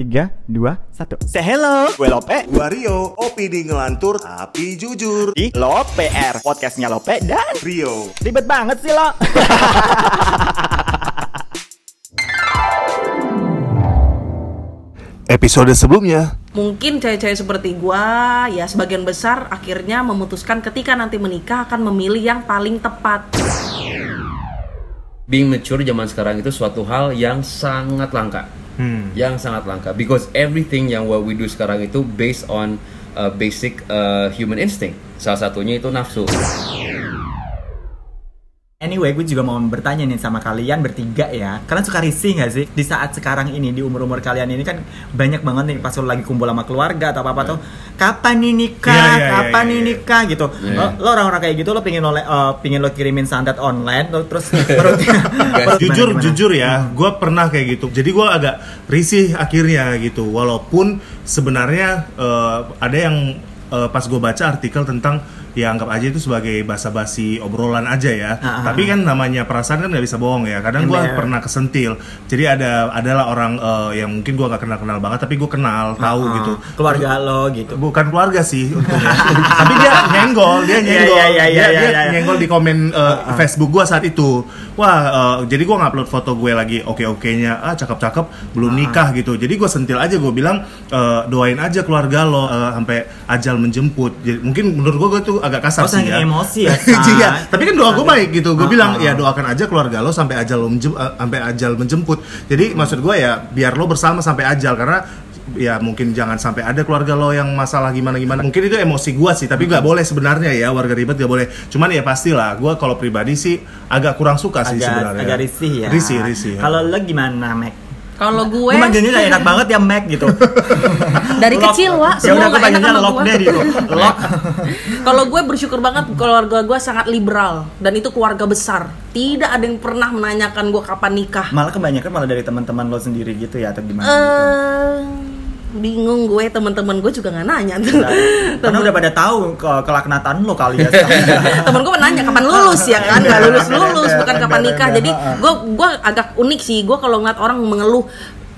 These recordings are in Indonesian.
tiga, dua, satu. Say hello, gue Lope Rio, opini ngelantur tapi jujur. di Lope R, podcastnya Lope dan Rio. ribet banget sih lo. Episode sebelumnya, mungkin cewek-cewek seperti gua ya sebagian besar akhirnya memutuskan ketika nanti menikah akan memilih yang paling tepat. being mature zaman sekarang itu suatu hal yang sangat langka. Yang sangat langka because everything yang what we do sekarang itu based on uh, basic uh, human instinct. Salah satunya itu nafsu. Anyway, gue juga mau bertanya nih sama kalian bertiga ya. Kalian suka risih gak sih? Di saat sekarang ini, di umur-umur kalian ini kan banyak banget nih pas lo lagi kumpul sama keluarga atau apa-apa tuh. Kapan nih nikah? Iya, iya, iya, Kapan iya, nih iya. nikah gitu. Iya. Lo, lo orang-orang kayak gitu lo pingin lo, eh, pingin lo kirimin santet online lo terus perutnya, perut jujur gimana-gimana? jujur ya, gue pernah kayak gitu. Jadi gue agak risih akhirnya gitu. Walaupun sebenarnya eh, ada yang eh, pas gue baca artikel tentang ya anggap aja itu sebagai basa-basi obrolan aja ya. Ah, ah, Tapi kan namanya perasaan kan nggak bisa bohong ya. Kadang gue Ember. pernah kesentil. Jadi ada adalah orang eh, yang mungkin gue gak kenal-kenal banget, tapi gue kenal, tahu Ah, gitu. Keluarga lo gitu. bukan keluarga sih tapi dia nyenggol dia Iya, nyenggol iya, iya, dia, iya, dia iya. nyenggol di komen uh, Facebook gua saat itu wah uh, jadi gua ngupload foto gue lagi oke oke nya ah cakep cakep belum nikah gitu. Jadi gua sentil aja gue bilang uh, doain aja keluarga lo uh, sampai ajal menjemput. Jadi, mungkin menurut gua gua tuh agak kasar Oh, sih ya. emosi ya, Iya, Say. tapi kan doa gue baik gitu. Gue Ah, bilang ah. ya doakan aja keluarga lo sampai ajal lo menjem- uh, sampai ajal menjemput. Jadi maksud gue ya biar lo bersama sampai ajal. Karena ya mungkin jangan sampai ada keluarga lo yang masalah gimana gimana mungkin itu emosi gua sih tapi nggak boleh sebenarnya ya warga ribet nggak boleh cuman ya pastilah gua kalau pribadi sih agak kurang suka sih Agak, sebenarnya agak risih ya. risih risih ya. Kalau lo gimana, Mac? Kalau gue Gue manggilnya gak enak banget ya Mac gitu. dari Lock. kecil Wak, Ya semua udah gue nggak enak sama lock gua. deh gitu. Lock. Kalau gue bersyukur banget keluarga gue sangat liberal dan itu keluarga besar. Tidak ada yang pernah menanyakan gue kapan nikah. Malah kebanyakan malah dari teman-teman lo sendiri gitu ya atau gimana gitu. Bingung gue teman-teman gue juga nggak nanya tuh. Karena udah pada tahu ke kelaknatan lo kali ya. temen gue nanya kapan lulus ya kan? Nggak lulus lulus bukan kapan nikah. Ember, jadi ember, gue gue agak unik sih. Gue kalau ngeliat orang mengeluh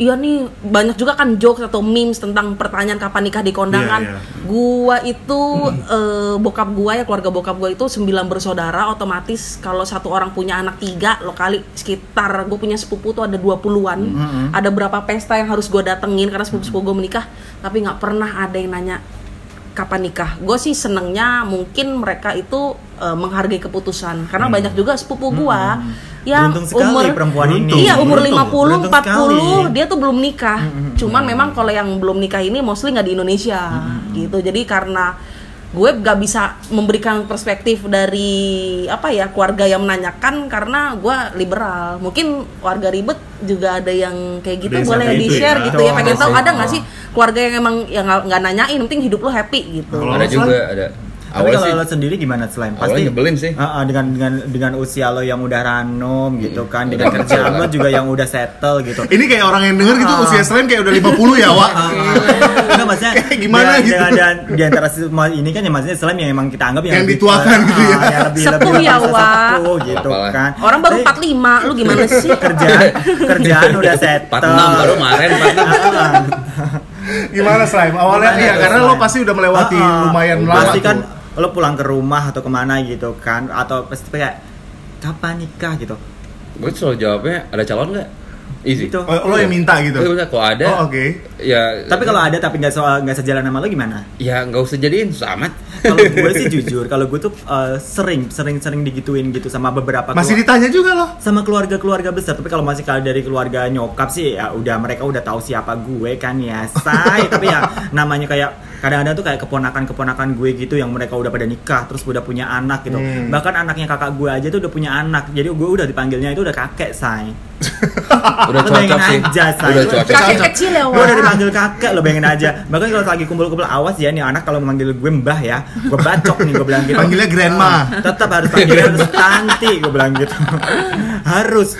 Iya nih banyak juga kan jokes atau memes tentang pertanyaan kapan nikah di kondangan. Iya, iya. Gua itu eh, bokap gua ya keluarga bokap gua itu sembilan bersaudara otomatis kalau satu orang punya anak tiga lo kali sekitar gue punya sepupu tuh ada 20-an. Ada berapa pesta yang harus gue datengin karena sepupu-sepupu gue menikah tapi nggak pernah ada yang nanya kapan nikah. Gue sih senengnya mungkin mereka itu eh, menghargai keputusan karena banyak juga sepupu gua yang Beruntung sekali umur perempuan ini. Beruntung. Iya umur Beruntung. 50, Beruntung sekali. 40 dia tuh belum nikah. Cuman memang kalau yang belum nikah ini mostly nggak di Indonesia gitu. Jadi karena gue gak bisa memberikan perspektif dari apa ya keluarga yang menanyakan karena gue liberal. Mungkin warga ribet juga ada yang kayak gitu yang boleh di share ya. gitu ya. Pengen tahu ada oh. nggak sih keluarga yang emang yang nggak nanyain, penting hidup lo happy gitu. Kalau ada juga ada. Tapi Awalnya kalau sih lo sendiri gimana selain awalnya nyebelin sih. Ah, ah, dengan dengan dengan usia lo yang udah ranum gitu kan, dengan kerjaan kerja. lo juga yang udah settle gitu. ini kayak orang yang denger gitu Ah. usia selain kayak udah 50 ya Wak Enggak maksudnya Kayak gimana di, gitu. Di, di, di antara semua ini kan ya maksudnya Islam yang emang kita anggap yang, Yang lebih- dituakan gitu ya. Yang lebih, Sepuh lebih ya, Wak. gitu Apalah. kan. Orang baru Tapi 45, lu gimana sih? kerjaan kerjaan udah settle. 46 baru kemarin 46. gimana Slime awalnya iya tuh, karena lo pasti udah melewati lumayan lama Pasti kan tuh. Lo pulang ke rumah atau ke mana gitu kan atau pasti kayak kapan nikah gitu. Gue selalu jawabnya ada calon nggak? Easy. Gitu. Oh, lo yang minta gitu Iya, udah, kalau ada. oh oke Ya. Tapi kalau ada tapi nggak soal nggak sejalan sama lo gimana? ya nggak usah jadiin amat. Kalau gue sih jujur, kalau gue tuh eh, sering sering sering digituin gitu sama beberapa masih keluarga- ditanya juga loh sama keluarga-keluarga besar tapi kalau masih kalau dari keluarga nyokap sih ya udah mereka udah tahu siapa gue kan ya say tapi ya namanya kayak kadang-kadang tuh kayak keponakan-keponakan gue gitu yang mereka udah pada nikah terus udah punya anak gitu. Hmm. bahkan anaknya kakak gue aja tuh udah punya anak. Jadi gue udah dipanggilnya itu udah kakek say. Udah cocok sih. aja, say. Udah cocok. Kakek kecil ya, gue udah dipanggil kakek lo bayangin aja. Bahkan kalau lagi kumpul-kumpul awas ya nih anak kalau memanggil gue mbah ya. Gue bacok nih gue bilang gitu. Panggilnya grandma. Ah, tetap harus panggil harus tanti gue bilang gitu. Harus.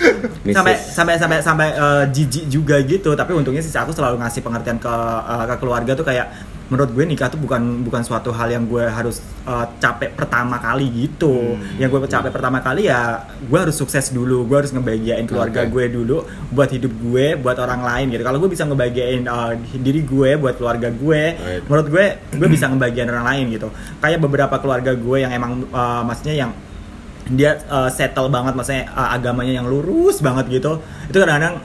Sampai sampai sampai sampai eh, jijik juga gitu. Tapi untungnya sih aku selalu ngasih pengertian ke eh, ke keluarga tuh kayak menurut gue nikah tuh bukan bukan suatu hal yang gue harus uh, capek pertama kali gitu Hmm. yang gue capek pertama kali ya gue harus sukses dulu gue harus ngebahagiain keluarga Oke. gue dulu buat hidup gue buat orang lain gitu kalau gue bisa ngebahagiain uh, diri gue buat keluarga gue Right. menurut gue gue bisa ngebahagiain orang lain gitu kayak beberapa keluarga gue yang emang uh, maksudnya yang dia uh, settle banget maksudnya uh, agamanya yang lurus banget gitu itu kadang-kadang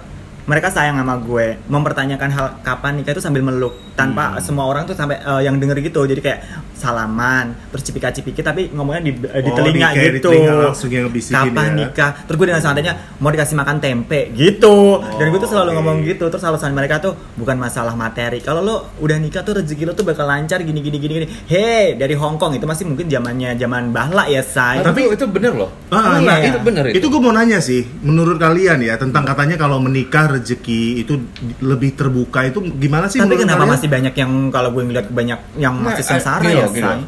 mereka sayang sama gue mempertanyakan hal kapan nikah itu sambil meluk tanpa Hmm. semua orang tuh sampai uh, yang denger gitu jadi kayak salaman terus cipika-cipiki tapi ngomongnya di, di Oh, telinga di- kayak di gitu telinga langsung yang ngebisikin kapan ya. nikah terus gue dengan sangatnya mau dikasih makan tempe gitu dan gue tuh selalu oke. ngomong gitu terus alasan mereka tuh bukan masalah materi kalau lo udah nikah tuh rezeki lo tuh bakal lancar gini gini gini gini hei dari Hong Kong itu masih mungkin zamannya zaman bahla ya say Tapi itu, itu bener loh. Ah, Oh, nah, iya. itu bener itu. Itu gue mau nanya sih, menurut kalian ya tentang katanya kalau menikah rezeki itu lebih terbuka itu gimana sih tapi kenapa kalian? masih banyak yang kalau gue ngeliat banyak yang Nah, masih sengsara gini ya gini.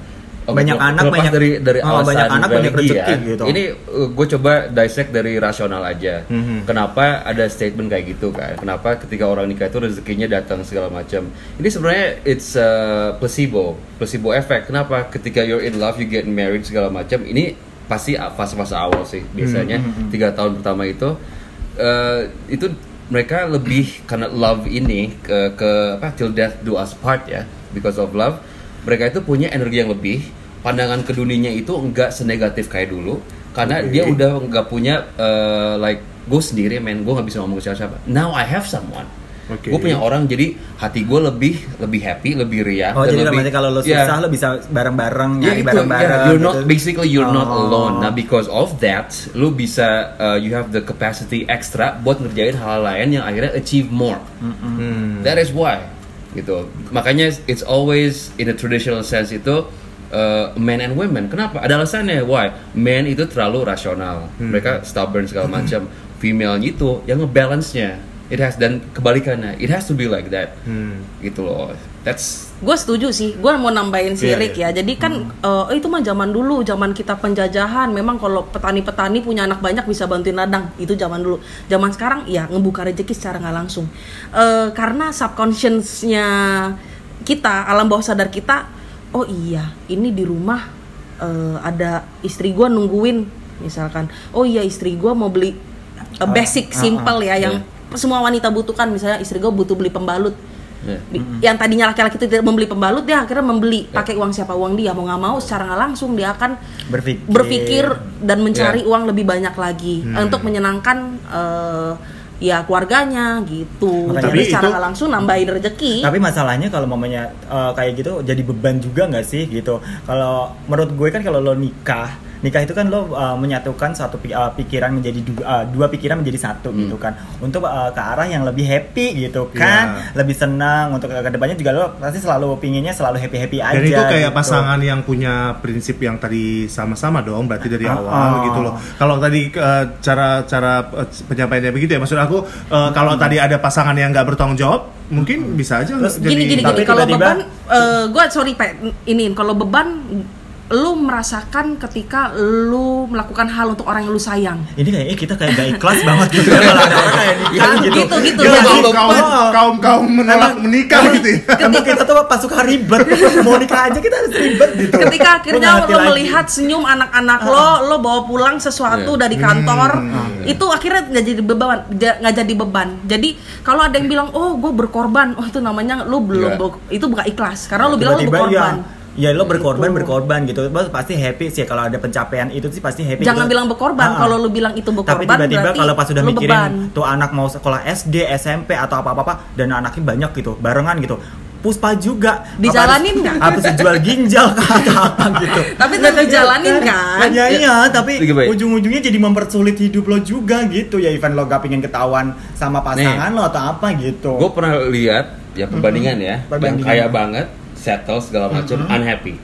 Oke, banyak anak banyak dari dari oh, alasan banyak anak banyak rezeki ya. gitu Ini gue coba dissect dari rasional aja. Mhm. Kenapa ada statement kayak gitu kan? Kenapa ketika orang nikah itu rezekinya datang segala macam? Ini sebenarnya it's a placebo, placebo effect. Kenapa? Ketika you're in love, you get married segala macam. Ini pasti fase-fase awal sih biasanya tiga tahun pertama itu eh, itu mereka lebih karena love ini ke ke apa till death do us part ya. Because of love. Mereka itu punya energi yang lebih. Pandangan ke dunianya itu enggak senegatif kayak dulu. Karena Oke. dia udah nggak punya eh, like gue sendiri men gue nggak bisa ngomong ke siapa-siapa. Now I have someone Oke. gue punya orang jadi hati gue lebih lebih happy lebih riah oh jadi lebih- kalau lo Ya. susah lo bisa bareng-bareng Ya nyari itu, bareng-bareng ya, you're not gitu. basically you're not Oh. alone. Nah, because of that, lu bisa uh, you have the capacity extra buat ngerjain hal lain yang akhirnya achieve more. Hmm. That is why, gitu. Makanya it's always in a traditional sense itu uh, men and women. Kenapa? Ada alasannya. Why? Men itu terlalu rasional. Mereka stubborn segala macam. Female itu yang ngebalance-nya. It has dan kebalikannya. It has to be like that. Hmm. Gitu loh. That's gue setuju sih gue mau nambahin si Iya, Rick iya. ya jadi kan eh, itu mah zaman dulu zaman kita penjajahan memang kalau petani-petani punya anak banyak bisa bantuin ladang itu zaman dulu zaman sekarang ya ngebuka rezeki secara nggak langsung Eh, karena subconsciousnya kita alam bawah sadar kita oh iya ini di rumah eh, ada istri gue nungguin misalkan oh iya istri gue mau beli eh, basic ah, ah, simple ya yang semua wanita butuhkan. Misalnya istri gue butuh beli pembalut. Bi- yang tadinya laki-laki itu tidak membeli pembalut dia akhirnya membeli. Pakai uang siapa? Uang dia. Mau nggak mau secara nggak langsung dia akan berpikir. berpikir dan mencari Ya. uang lebih banyak lagi untuk menyenangkan eh, ya keluarganya gitu. Makanya Tapi secara itu- nggak langsung nambahin rezeki. Tapi masalahnya kalau mamanya eh, kayak gitu jadi beban juga nggak sih gitu. Kalau menurut gue kan kalau lo nikah, nikah itu kan lo eh, menyatukan satu eh, pikiran menjadi dua, eh, dua pikiran menjadi satu Hmm. gitu kan. Untuk eh, ke arah yang lebih happy gitu kan, Iya. lebih senang untuk ke depannya juga lo pasti selalu pinginnya selalu happy happy aja. Dan itu kayak gitu. pasangan yang punya prinsip yang tadi sama-sama dong, berarti dari Ah, awal ah. gitu loh. Kalau tadi eh, cara cara eh, penyampaiannya begitu ya, maksud aku eh, kalau tadi ada pasangan yang nggak bertanggung jawab, mungkin bisa aja Terus jadi gini gini Tapi gini kalau beban gue sorry pak ini kalau beban lu merasakan ketika lu melakukan hal untuk orang yang lu sayang Ini kayaknya kita kayak gak ikhlas banget gitu ya kalau ada orang kayak nikah Ya, gitu. gitu, gitu. Ya, kaum, gitu. kaum, kaum kaum menolak menikah gitu ya. Emang kita tuh pasukan ribet, mau nikah aja kita harus ribet gitu. ketika akhirnya lagi. melihat senyum anak-anak lo lo bawa pulang sesuatu Iya. dari kantor Hmm. itu akhirnya nggak jadi beban nggak jadi beban jadi kalau ada yang bilang oh gue berkorban oh itu namanya lo belum Iya. ber- itu bukan ikhlas karena lo bilang tiba-tiba berkorban ya ya lo berkorban Gitu. berkorban gitu Bos, pasti happy sih kalau ada pencapaian itu sih pasti happy jangan gitu. bilang berkorban kalau lo bilang itu tapi berkorban tiba-tiba berarti kalau pas udah lo mikirin beban. tuh anak mau sekolah SD SMP atau apa apa dan anaknya banyak gitu barengan gitu Puspa juga Dijalanin nggak? Apa harus jual ginjal kah atau apa gitu Tapi tetap dijalanin kan? Ya iya, tapi ujung-ujungnya jadi mempersulit hidup lo juga gitu ya Ivan lo gak pengen ketahuan sama pasangan lo atau apa gitu. gue pernah lihat ya perbandingan ya yang Perbandingan. kaya banget settle segala macam unhappy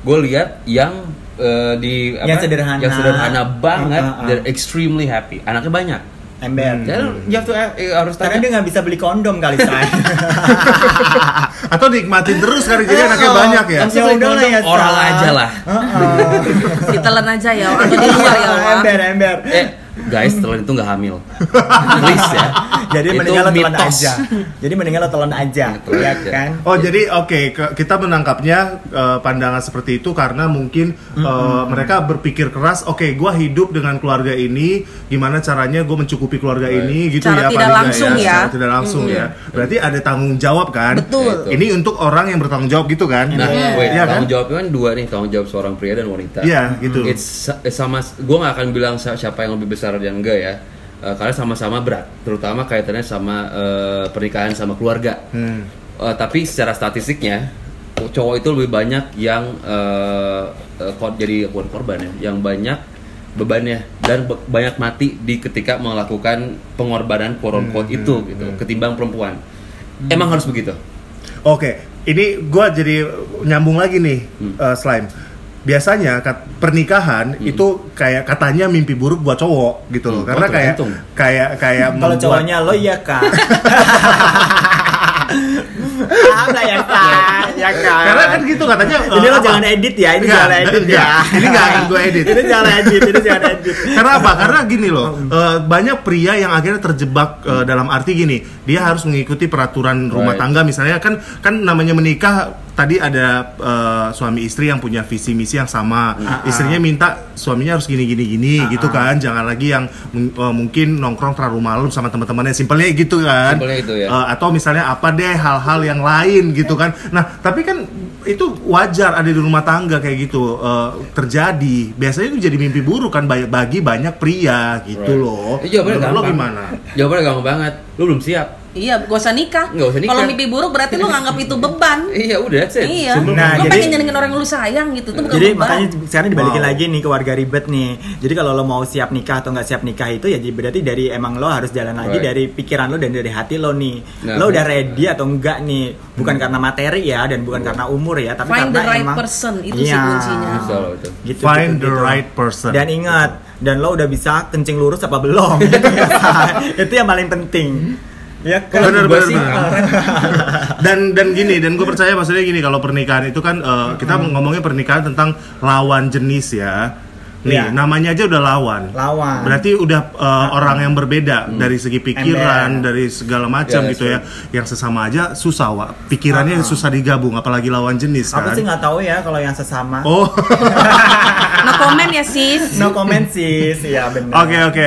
gue lihat yang eh, di Yang sederhana. yang sederhana banget Uh, uh, uh. they're extremely happy anaknya banyak Ember. jadi you have to eh, harus Karena tanya dia nggak bisa beli kondom kali say. Atau nikmatin terus kali jadi anaknya banyak ya. Ya beli udah lah kondom, ya, oral aja lah Ditelan aja ya, atau di luar ya, Wak. ember ember. eh guys telan itu nggak hamil please ya Jadi Itu mendingan lo telan aja. Jadi mendingan lo telan aja, Telan ya kan? Oh jadi oke ke- kita menangkapnya eh, pandangan seperti itu karena mungkin eh, mereka berpikir keras oke gua hidup dengan keluarga ini gimana caranya gue mencukupi keluarga Right. ini gitu Secara ya tidak langsung ya. secara tidak langsung ya berarti ada tanggung jawab kan Betul. Betul. ini untuk orang yang bertanggung jawab gitu kan Nah, Iya. wait, Iya kan? tanggung jawabnya kan dua nih, tanggung jawab seorang pria dan wanita. Iya, gitu. It's, it's sama, gue gak akan bilang si- siapa yang lebih besar dan enggak ya. Eh, karena sama-sama berat, terutama kaitannya sama eh, pernikahan sama keluarga. Hmm. Eh, tapi secara statistiknya, cowok itu lebih banyak yang eh, kor- jadi bukan korban ya, yang banyak bebannya dan be- banyak mati di ketika melakukan pengorbanan quote unquote itu gitu, ketimbang perempuan. Emang harus begitu. Oke, ini gua jadi nyambung lagi nih, Hmm. eh, slime. Biasanya kat- pernikahan itu kayak katanya mimpi buruk buat cowok gitu loh, Hmm, karena oh, kayak tergantung. kayak kayak Kalau membuat- cowoknya lo ya kak. Lah ya kak, ya kak. Karena kan gitu katanya. ini eh, lo apa? jangan edit ya, ini Enggak, jangan edit enggak. ya. Ini nggak akan gue edit. ini jangan edit, ini jangan edit. Karena apa? Karena gini loh, eh, banyak pria yang akhirnya terjebak eh, dalam arti gini, dia harus mengikuti peraturan rumah Right. tangga misalnya kan kan namanya menikah tadi ada eh, suami istri yang punya visi misi yang sama, istrinya minta suaminya harus gini gini gini gitu kan, jangan lagi yang eh, mungkin nongkrong terlalu malam sama teman-temannya, simpelnya gitu kan, Simpelnya itu ya. Eh, atau misalnya apa deh hal-hal yang lain gitu kan, nah tapi kan itu wajar ada di rumah tangga kayak gitu eh, terjadi, biasanya itu jadi mimpi buruk kan bagi- banyak pria gitu Right. loh. Eh, jawabannya Menurut lo gampang. gimana? Jawabannya gampang banget. Lu belum siap. Iya, gak usah nikah. Nggak usah nikah. Kalau mimpi buruk berarti lu nganggap itu beban. Iya udah, it. Iya. Nah, lu jadi- pengen nyenengin orang yang lu sayang gitu, itu bukan Jadi beban. makanya sekarang dibalikin Wow. lagi nih ke warga ribet nih. Jadi kalau lo mau siap nikah atau nggak siap nikah itu ya jadi berarti dari emang lo harus jalan lagi Right. dari pikiran lo dan dari hati lo nih. Nah. lo udah ready atau enggak nih? Bukan karena materi ya dan bukan karena umur ya, tapi Find karena the right emang person, itu sih Iya. kuncinya. Bisa loh itu. Gitu, Find gitu, the gitu. right person. Dan ingat, dan lo udah bisa kencing lurus apa belum? Itu yang paling penting. Ya kan? Bener, bener, sih, bener. dan dan gini dan gue percaya maksudnya gini kalau pernikahan itu kan eh, kita ngomongnya pernikahan tentang lawan jenis ya nih Iya. namanya aja udah lawan Lawan. berarti udah eh, orang yang berbeda dari segi pikiran Ember. dari segala macam Yeah, gitu ya yang sesama aja susah wa pikirannya Ah. susah digabung apalagi lawan jenis Aku kan sih nggak tahu ya kalau yang sesama. oh Comment ya sis. No comment sis, ya benar. Oke oke.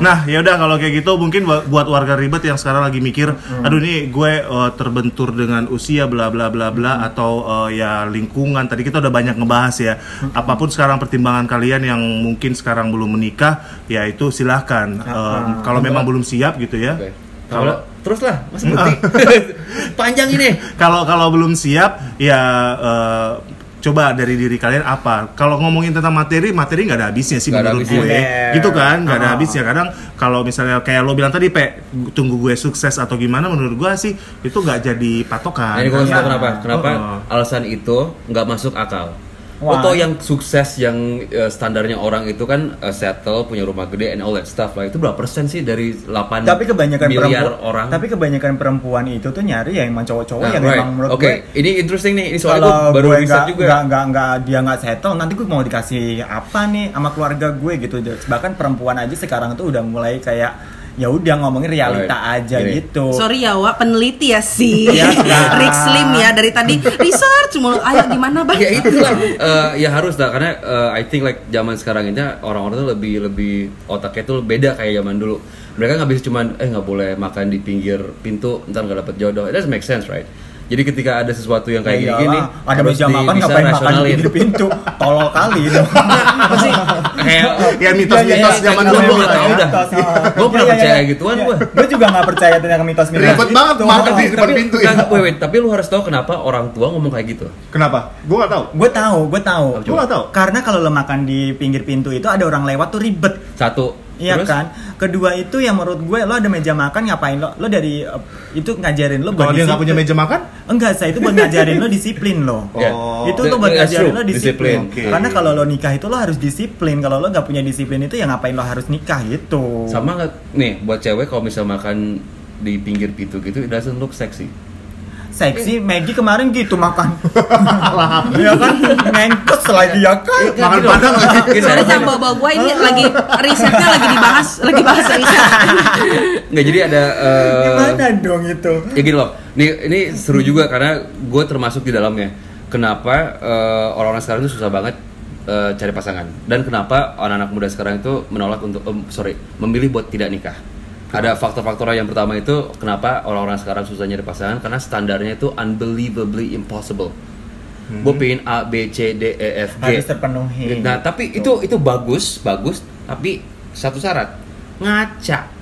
Nah ya udah kalau kayak gitu mungkin bu- buat warga ribet yang sekarang lagi mikir, aduh nih gue uh, terbentur dengan usia bla bla bla bla atau uh, ya lingkungan. Tadi kita udah banyak ngebahas ya. Apa pun sekarang pertimbangan kalian yang mungkin sekarang belum menikah, ya itu silahkan. Um, kalau memang belum siap gitu ya. Oke. Kalau terus lah, berhenti? Panjang ini. kalau kalau belum siap ya uh, coba dari diri kalian apa kalau ngomongin tentang materi materi nggak ada habisnya sih ada menurut habisnya. gue gitu kan nggak ada Ah. habisnya kadang kalau misalnya kayak lo bilang tadi pe tunggu gue sukses atau gimana menurut gue sih itu nggak jadi patokan Nah, ini gue Iya. kenapa? Kenapa Oh. alasan itu nggak masuk akal? Why? Lo tau yang sukses yang eh, standarnya orang itu kan eh, settle, punya rumah gede and all that stuff lah. Itu berapa persen sih dari 8 tapi kebanyakan miliar perempuan orang? tapi kebanyakan perempuan itu tuh nyari ya emang cowok-cowok Nah, yang right. emang menurut Oke, gue ini interesting nih. Ini soalnya kalau gue baru gue riset nggak juga. nggak nggak dia nggak settle nanti gue mau dikasih apa nih sama keluarga gue gitu bahkan perempuan aja sekarang tuh udah mulai kayak ya udah ngomongin realita Right. aja Gini. gitu Sorry ya, Wak, peneliti ya sih. Kak. Rick Slim ya dari tadi research mulu. Ayo gimana, Bang? ya itulah Eh, ya harus lah karena eh, I think like zaman sekarang ini orang-orang tuh lebih lebih otaknya tuh beda kayak zaman dulu mereka nggak bisa cuman eh nggak boleh makan di pinggir pintu ntar nggak dapet jodoh it doesn't make sense right jadi ketika ada sesuatu yang kayak Ya gini-gini iyalah, ada meja makan bisa ngapain makan di pintu? Tolol kali. Dong apa sih kayak ya mitos-mitos Iya, zaman kayak dulu gitu, gua nggak lah tahu dah. Gua pernah percaya gituan, gua. gue juga nggak percaya tentang mitos-mitos. Ribet banget makan di depan pintu. ya wait, wait, tapi lu harus tahu kenapa orang tua ngomong kayak gitu. Kenapa? Gue nggak tahu. Gue tahu gue tahu. Gue nggak tahu. karena kalau lo makan di pinggir pintu itu ada orang lewat tuh ribet. Satu Iya Terus? kan. Kedua itu yang menurut gue lo ada meja makan ngapain lo? Lo dari eh, itu ngajarin lo buat kalau dia nggak disiplin. punya meja makan Enggak, saya itu buat ngajarin lo disiplin lo. Oh. itu tuh buat That's ngajarin true, lo disiplin. Oke. Karena kalau lo nikah itu lo harus disiplin. Kalau lo nggak punya disiplin itu ya ngapain lo harus nikah gitu. sama nggak nih buat cewek kalau misal makan di pinggir pintu gitu it doesn't look sexy seksi Maggie kemarin gitu makan. Ya kan? Mengkes lagi ya kan? Makan padang lagi. Gitu. Soalnya sama bawa gue ini lagi risetnya lagi dibahas, lagi bahas riset. Nggak jadi ada eh, gimana dong itu? ya gini loh. Ini ini seru juga karena gue termasuk di dalamnya. Kenapa eh, orang-orang sekarang itu susah banget eh, cari pasangan? Dan kenapa anak-anak muda sekarang itu menolak untuk sorry memilih buat tidak nikah ada faktor-faktor yang pertama itu kenapa orang-orang sekarang susah nyari pasangan? Karena standarnya itu unbelievably impossible. Gue pengen A B C D E F G. Harus terpenuhi. Nah, tapi itu itu bagus, bagus, tapi satu syarat. Ngaca.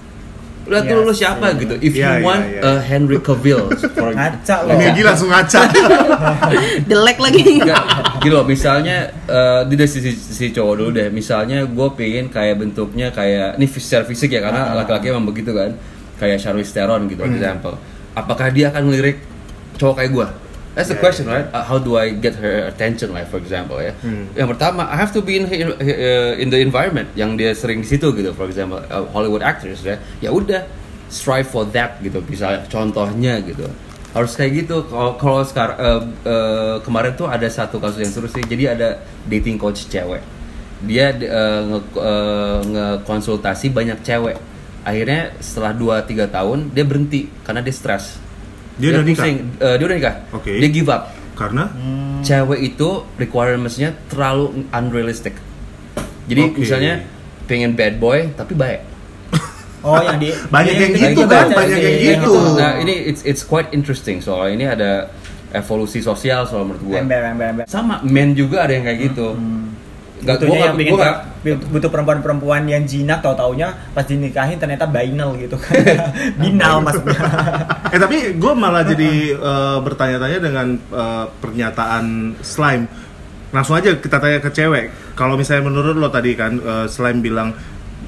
Lihat Iya dulu lu siapa sih. gitu. If Iya, you iya, want iya. a Henry Cavill for ngaca loh Ini gila langsung ngaca. Jelek lagi. Enggak, gitu loh, misalnya eh, di dari sisi, sisi cowok dulu deh. Misalnya gue pengen kayak bentuknya kayak ini fis- secara fisik ya karena laki-laki emang begitu kan. Kayak Charlize Theron gitu, example. Apakah dia akan melirik cowok kayak gue? That's the question, right? Uh, how do I get her attention, like for example ya? Yang pertama, I have to be in uh, in the environment yang dia sering di situ gitu, for example, uh, Hollywood actress ya. Ya udah, strive for that gitu. Bisa contohnya gitu. Harus kayak gitu. Kalau kalau sekarang uh, uh, kemarin tuh ada satu kasus yang seru sih. Jadi ada dating coach cewek. Dia uh, nge, uh, ngekonsultasi banyak cewek. Akhirnya setelah 2-3 tahun dia berhenti karena dia stres. Dia udah nikah? pusing. Eh, dia udah nikah. Oke. Dia give up. Karena Cewek itu requirements-nya terlalu unrealistic. Jadi Oke. misalnya pengen bad boy tapi baik. oh yang di Banyak yang gitu kan, banyak yang gitu. Nah, ini it's it's quite interesting soalnya ini ada evolusi sosial soal menurut gua. ember ember ember Sama men juga ada yang kayak gitu. Gak, gua Butuhnya gak, yang bikin gua gak, butuh perempuan-perempuan yang jinak tau taunya pas dinikahin ternyata binal gitu kan binal maksudnya eh tapi gue malah jadi eh, bertanya-tanya dengan eh, pernyataan slime. Langsung aja kita tanya ke cewek. Kalau misalnya menurut lo tadi kan eh, slime bilang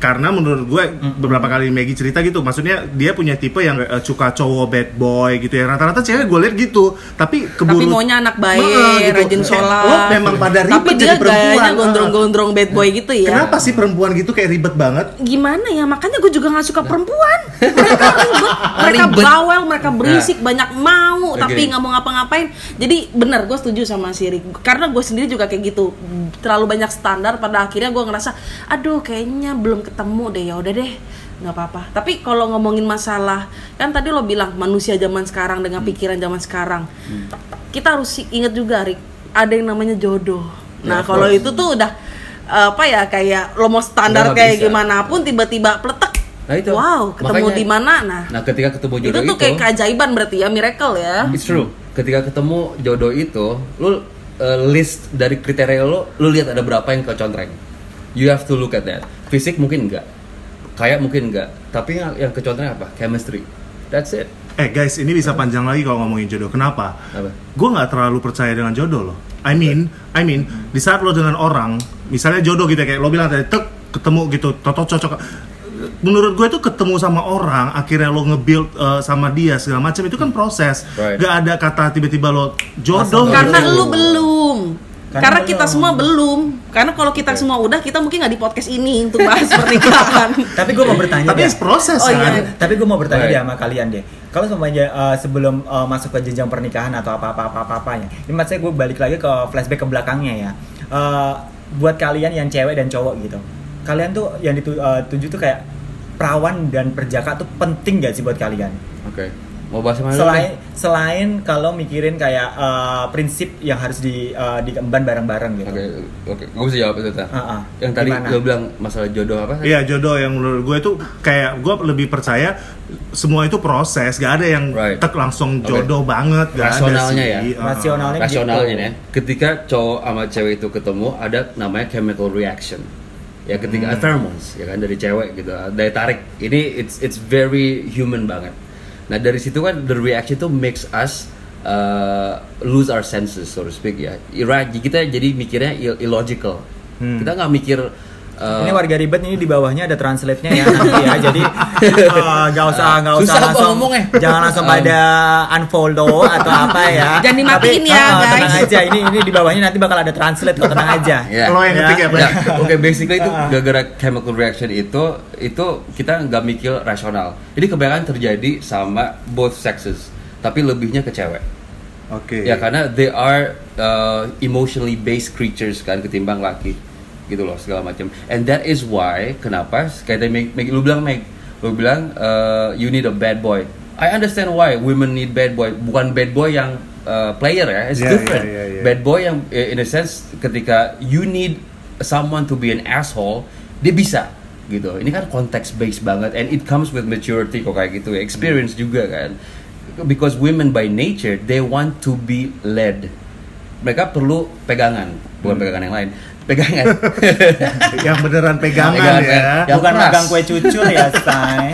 karena menurut gue beberapa kali Maggie cerita gitu, maksudnya dia punya tipe yang eh, suka cowok bad boy gitu ya. Rata-rata cewek gue lihat gitu, tapi keburu Tapi maunya anak baik, Heeh, gitu. rajin Eh, sholat. Lo memang pada ribet Tapi dia jadi perempuan. gondrong-gondrong bad boy gitu ya. Kenapa sih perempuan gitu kayak ribet banget? Gimana ya? Makanya gue juga nggak suka perempuan. Mereka ribet, mereka Ribet. bawel, mereka berisik, banyak mau, Oke. tapi nggak mau ngapa-ngapain. Jadi benar, gue setuju sama si Rick. Karena gue sendiri juga kayak gitu. Terlalu banyak standar. Pada akhirnya gue ngerasa, aduh kayaknya belum ketemu deh. Ya udah deh, nggak apa-apa. Tapi kalau ngomongin masalah, kan tadi lo bilang manusia zaman sekarang dengan pikiran zaman sekarang. Kita harus ingat juga, Rick. Ada yang namanya jodoh. Nah, of kalau itu tuh udah apa ya kayak lo mau standar Udah nggak kayak bisa. gimana pun tiba-tiba pletek Nah, itu. wow ketemu di mana nah, Nah, ketika ketemu itu jodoh tuh kayak keajaiban berarti ya miracle ya It's true. Ketika ketemu jodoh itu, lu uh, list dari kriteria lu, lu lihat ada berapa yang kecontreng. You have to look at that. Fisik mungkin enggak, kayak mungkin enggak, tapi yang, yang kecontreng apa? Chemistry. That's it. Eh guys, ini bisa panjang lagi kalau ngomongin jodoh. Kenapa? Apa? Gue nggak terlalu percaya dengan jodoh loh. I mean, I mean, di saat lo dengan orang, misalnya jodoh gitu ya, kayak lo bilang tadi, tek, ketemu gitu, toto cocok. Menurut gue itu ketemu sama orang, akhirnya lo nge-build uh, sama dia segala macam itu kan proses. Right. Gak ada kata tiba-tiba lo jodoh. karena gitu. lu belum Karena karena kita semua belum karena kalau kita semua udah kita mungkin nggak di podcast ini untuk bahas pernikahan tapi gue mau bertanya Tapi deh. proses Oh, kan. iya. tapi gue mau bertanya Right. deh sama kalian deh kalau semuanya uh, sebelum uh, masuk ke jenjang pernikahan atau apa apa apa apa apanya ini maksudnya gue balik lagi ke flashback ke belakangnya ya Uh, buat kalian yang cewek dan cowok gitu kalian tuh yang dituju tuh kayak perawan dan perjaka tuh penting gak sih buat kalian Oke. Mau bahas mana? dulu selain nih? selain kalau mikirin kayak uh, prinsip yang harus di uh, diemban bareng-bareng gitu Oke, oke. Gue bisa jawab itu, Ta. Ah, ah. Yang tadi Gimana? lo bilang masalah jodoh apa? Iya jodoh yang menurut gue itu kayak gue lebih percaya semua itu proses, gak ada yang Right. tek langsung jodoh banget, gak Rasionalnya ada ya? sih. Uh-uh. Rasionalnya rasionalnya gitu. ya ketika cowok sama cewek itu ketemu ada namanya chemical reaction ya ketika Hmm. pheromones ya kan dari cewek gitu daya tarik ini it's it's very human banget nah dari situ kan the reaction itu makes us uh, lose our senses so to speak ya Ira- kita jadi mikirnya ill- illogical Hmm. kita nggak mikir uh, Ini warga ribet ini di bawahnya ada translate-nya ya nanti ya. Jadi eh, nggak usah nggak usah Susah apa langsung ngomongnya? jangan langsung pada unfollow atau apa ya. Jangan dimatiin Tapi, ya, eh, guys. Tenang aja ini ini di bawahnya nanti bakal ada translate kok tenang aja. Ya. Lo yang Ya. ngetik ya? Ya, oke basically itu gara-gara chemical reaction itu itu kita nggak mikir rasional. Jadi kebanyakan terjadi sama both sexes. tapi lebihnya ke cewek. Oke. Ya karena they are uh, emotionally based creatures kan ketimbang laki gitu loh segala macam. And that is why kenapa kayak tadi Meg, Meg- lu bilang Meg, lu bilang uh, you need a bad boy. I understand why women need bad boy. Bukan bad boy yang uh, player ya, it's Yeah, different. yeah, yeah, yeah. Bad boy yang in a sense ketika you need someone to be an asshole, dia bisa gitu. Ini kan konteks based banget and it comes with maturity kok kayak gitu, experience juga kan. Because women by nature they want to be led. Mereka perlu pegangan, bukan pegangan yang lain. Pegangan. yang beneran pegangan Pegangan, ya. kan? Yang Bukan keras. magang kue cucur ya, say.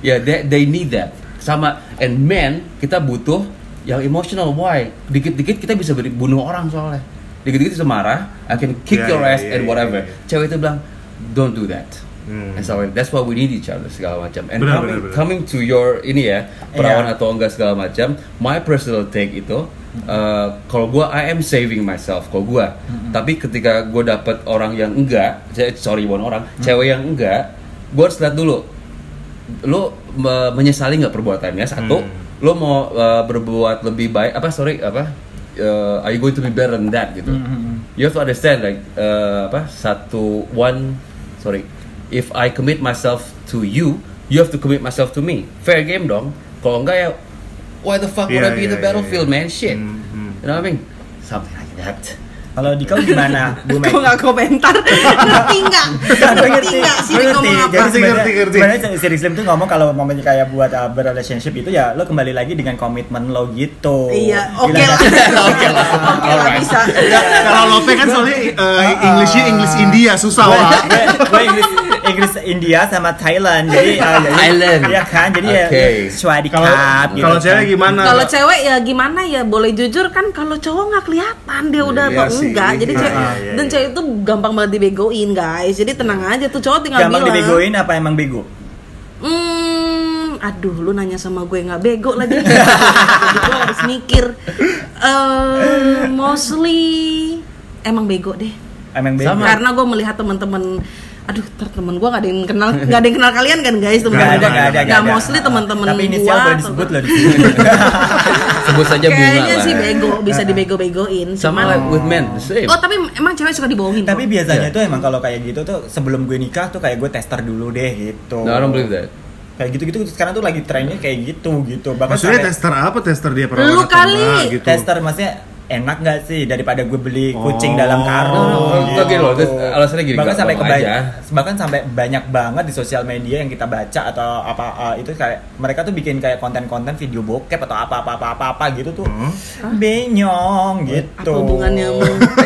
ya they, they need that sama and men kita butuh yang emotional why dikit-dikit kita bisa bunuh orang soalnya dikit-dikit bisa marah I can kick Yeah, your yeah, ass yeah, and yeah, whatever yeah. cewek itu bilang don't do that Hmm. and so that's why we need each other segala macam and Benar, coming, benar, benar. coming to your ini ya perawan Iya. atau enggak segala macam my personal take itu uh, kalau gua I am saving myself kalau gua. Tapi ketika gua dapet orang yang enggak sorry bukan orang cewek yang enggak gua harus lihat dulu. Lo me- menyesali nggak perbuatannya? Satu Hmm. lo mau uh, berbuat lebih baik apa sorry apa uh, are you going to be better than that gitu? You have to understand like uh, apa satu one sorry if I commit myself to you you have to commit myself to me. Fair game dong. Kalau enggak ya why the fuck would I be in the battlefield man? Shit. Hmm, hmm. you know what I mean? Something like that Kalau di kau gimana, Bu Meg? Kok nggak komentar? ngerti nggak? Ngerti nggak sih ngomong apa? Jadi Ngerti, ngerti, sebenarnya si Rislim tuh ngomong kalau mamanya kayak buat uh, berrelationship itu ya lo kembali lagi dengan komitmen lo gitu. Iya, oke Bilang lah. kan- Oke lah, oke lah bisa. Kalau Lope kan soalnya uh, Englishnya English India susah gue, gue Inggris India sama Thailand jadi uh, Thailand. iya kan jadi Oke. ya swadi Kalau cup gitu kalau kan. cewek gimana? Kalau cewek ya gimana ya boleh jujur kan kalau cowok nggak kelihatan dia udah Iya apa sih. Enggak jadi cewek iya, iya, dan iya. cewek itu gampang banget dibegoin guys jadi tenang aja tuh cowok tinggal gampang bilang dibegoin apa emang bego Hmm, aduh lu nanya sama gue nggak bego lagi. Gue harus mikir. Eh, mostly emang bego deh. emang bego. Karena gue melihat teman-teman aduh ter temen gue gak ada yang kenal gak ada yang kenal kalian kan guys temen Nggak gue ada, nggak ada, nggak Nah, ada. mostly teman-teman tapi inisial gua boleh disebut loh di sini sebut saja bunga kayaknya lah sih bego bisa dibego-begoin sama like with men same oh tapi emang cewek suka dibohongin tapi biasanya Iya. tuh emang kalau kayak gitu tuh sebelum gue nikah tuh kayak gue tester dulu deh gitu no I don't believe that kayak gitu gitu sekarang tuh lagi trennya kayak gitu gitu bahkan Maksudnya tester apa? Tester dia perawan Lu kali. enggak gitu. tester maksudnya enak nggak sih daripada gue beli Oh. kucing dalam karung no, no, gini loh, this- alasannya gini, bahkan sampai aja. bahkan sampai banyak banget di sosial media yang kita baca atau apa uh, itu kayak mereka tuh bikin kayak konten-konten video bokep atau apa apa apa apa, apa gitu tuh benyong gitu apa hubungannya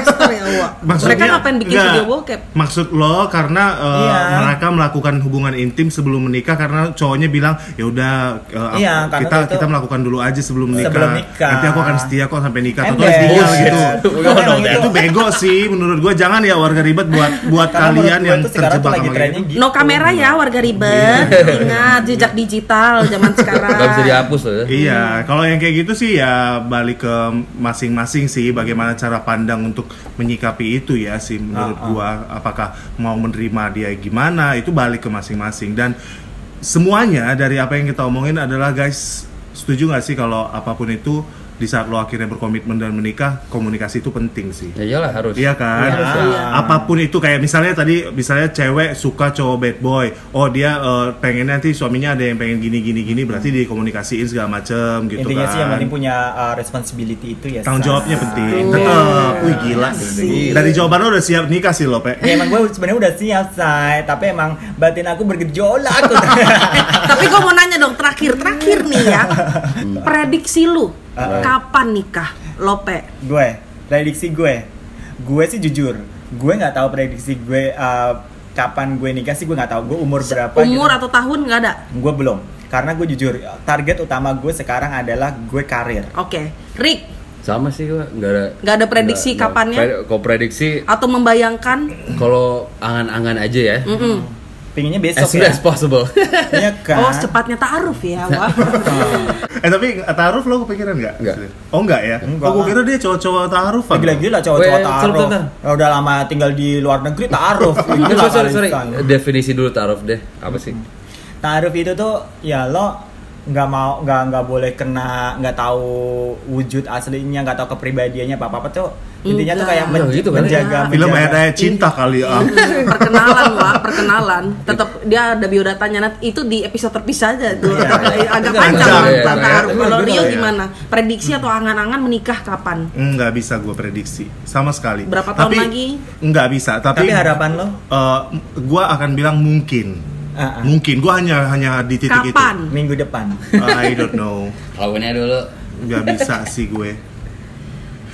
sama ya Wak? mereka ngapain bikin enggak. video bokep Maksud lo karena uh, Iya. mereka melakukan hubungan intim sebelum menikah karena cowoknya bilang ya udah uh, Iya, kita itu- kita melakukan dulu aja sebelum menikah. Sebelum nikah. Nanti aku akan setia kok sampai nikah. Atau Tinggal Bullshit. gitu. Bukan Emang gitu. itu bego sih menurut gua jangan ya warga ribet buat buat Karena kalian gue yang terjebak lagi sama trennya gitu. gitu No kamera ya warga ribet. Ingat jejak digital zaman sekarang. nggak bisa dihapus loh ya Iya, kalau yang kayak gitu sih ya balik ke masing-masing sih bagaimana cara pandang untuk menyikapi itu ya sih menurut Ah, ah. gua apakah mau menerima dia gimana itu balik ke masing-masing dan semuanya dari apa yang kita omongin adalah guys setuju nggak sih kalau apa pun itu di saat lo akhirnya berkomitmen dan menikah komunikasi itu penting sih. ya iyalah harus Iya kan? Iya. Apa pun itu kayak misalnya tadi misalnya cewek suka cowok bad boy. Oh dia eh, pengen nanti suaminya ada yang pengen gini gini gini berarti dikomunikasiin segala macem gitu intinya kan. sih yang penting punya uh, responsibility itu ya tanggung jawabnya penting. Betul. Tetap. Wih gila. Sih. Dari jawaban lo udah siap nikah sih lo, Pe. Ya emang gue sebenarnya udah siap say, tapi emang batin aku bergejolak. Tapi gue mau nanya dong terakhir terakhir nih ya. Prediksi lu kapan nikah? Lope. gue, prediksi gue, gue sih jujur, gue nggak tahu prediksi gue uh, kapan gue nikah sih gue nggak tahu. Gue umur berapa? Umur gitu. atau tahun nggak ada? Gue belum, karena gue jujur target utama gue sekarang adalah gue karir. Oke. Rick sama sih gua nggak ada Nggak ada prediksi nggak- kapannya? pre- kalau prediksi atau membayangkan? kalau angan-angan aja ya Mm-mm. Pinginnya as besok soon ya. as possible Iya kan? Oh secepatnya taaruf ya. Wah. Eh tapi taruh lo kepikiran nggak? Nggak. Oh enggak ya? Enggak. Oh gue kira dia cowok-cowok taruh. Ya, gila-gila cowok-cowok taruh. Ya, udah lama tinggal di luar negeri taruh. sorry, sorry, sorry. definisi dulu taruh deh apa sih Taruh itu tuh ya lo nggak mau nggak nggak boleh kena nggak tahu wujud aslinya nggak tahu kepribadiannya apa apa tuh intinya tuh kayak Enggak. men- Gitu kan? menjaga Film menjaga- ayat ayat cinta kali ya. perkenalan Wak, perkenalan tetap dia ada biodatanya Nah, itu di episode terpisah aja tuh agak Itu panjang panjang, ya. Kalau Rio ya. gimana prediksi atau angan-angan menikah kapan Nggak bisa gue prediksi sama sekali. Berapa tahun Tapi- lagi? Nggak bisa. Tapi, tapi harapan lo eh, gua akan bilang mungkin. Ah, ah. Mungkin. Gua hanya hanya di titik kapan minggu depan itu. I don't know. Kawinnya dulu. Nggak bisa sih gue.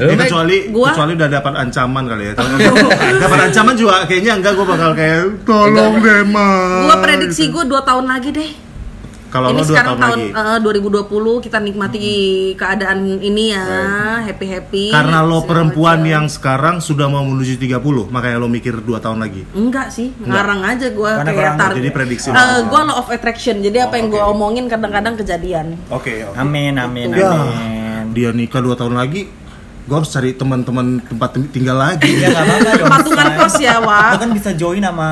Ya, kecuali Gua- kecuali udah dapat ancaman kali ya. Dapat ancaman juga kayaknya enggak gue bakal kayak tolong deh mas. gua prediksi gua dua tahun lagi deh Kalau ini lo sekarang tahun, tahun, lagi. eh, 2020 kita nikmati keadaan ini ya happy happy Karena lo perempuan yang sekarang sudah mau menuju 30, makanya lo mikir dua tahun lagi. enggak sih ngarang aja gua Karena kayak target jadi prediksi Eh, lo. gua law of attraction jadi apa Oh, yang gua oke. omongin kadang-kadang kejadian Oke, oke. amin amin Ya, amin dia nikah dua tahun lagi, gue harus cari teman-teman tempat tinggal lagi. ya nggak apa-apa dong patungan kos ya Wak kan bisa join sama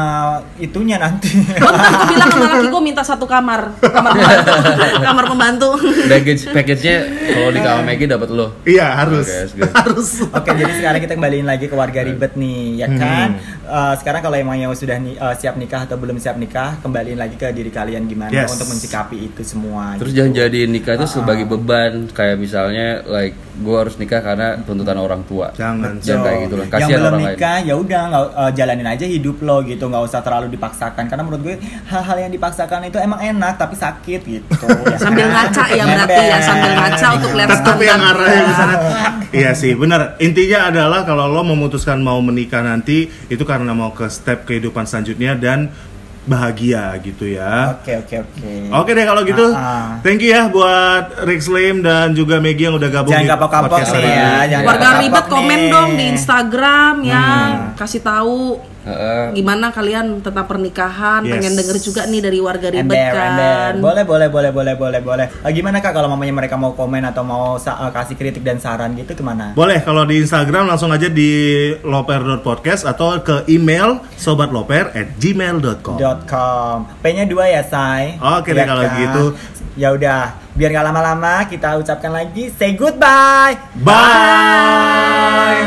itunya nanti gue bilang sama laki gue minta satu kamar Kamar pembantu Kamar pembantu Package package-nya kalau di kamar Maggie dapat lo. Iya harus, good. harus. Oke, jadi sekarang kita kembaliin lagi ke warga ribet nih, ya kan? Eh, sekarang kalau emang yang sudah ni- eh, siap nikah atau belum siap nikah, kembaliin lagi ke diri kalian gimana Yes. untuk mencikapi itu semua. Terus gitu. jangan jadi nikah itu Ah. sebagai beban kayak misalnya like gue harus nikah karena tuntutan orang tua. Jangan. Jangan kayak gitu lah. yang Kasihan belum orang lain. nikah ya udah nggak eh, jalanin aja hidup lo gitu nggak usah terlalu dipaksakan karena menurut gue hal-hal yang dipaksakan itu emang enak tapi sakit gitu ya Sambil kan? ngaca ya berarti ya Sambil ngaca untuk lihat Tetap yang arahnya ke sana. Iya sih, benar. Intinya adalah kalau lo memutuskan mau menikah nanti itu karena mau ke step kehidupan selanjutnya dan bahagia gitu ya. oke oke oke Oke deh kalau gitu, Ah, ah. thank you ya buat Rick Slim dan juga Maggie yang udah gabung Jangan di kapok-kapok podcast nih hari ya, jangan Warga kapok ribet komen dong di Instagram ya Hmm. Kasih tahu Heeh. gimana kalian tentang pernikahan Yes. Pengen denger juga nih dari warga ribet Ember, kan ember. Boleh, boleh, boleh, boleh, boleh, boleh. Eh, gimana kak kalau mamanya mereka mau komen atau mau eh, kasih kritik dan saran gitu ke mana? Boleh kalau di Instagram langsung aja di loper.podcast atau ke email sobatloper@gmail.com. .com. P-nya dua ya, Say. Oke deh, Iya kalau kan? gitu. Ya udah, biar nggak lama-lama kita ucapkan lagi say goodbye. Bye.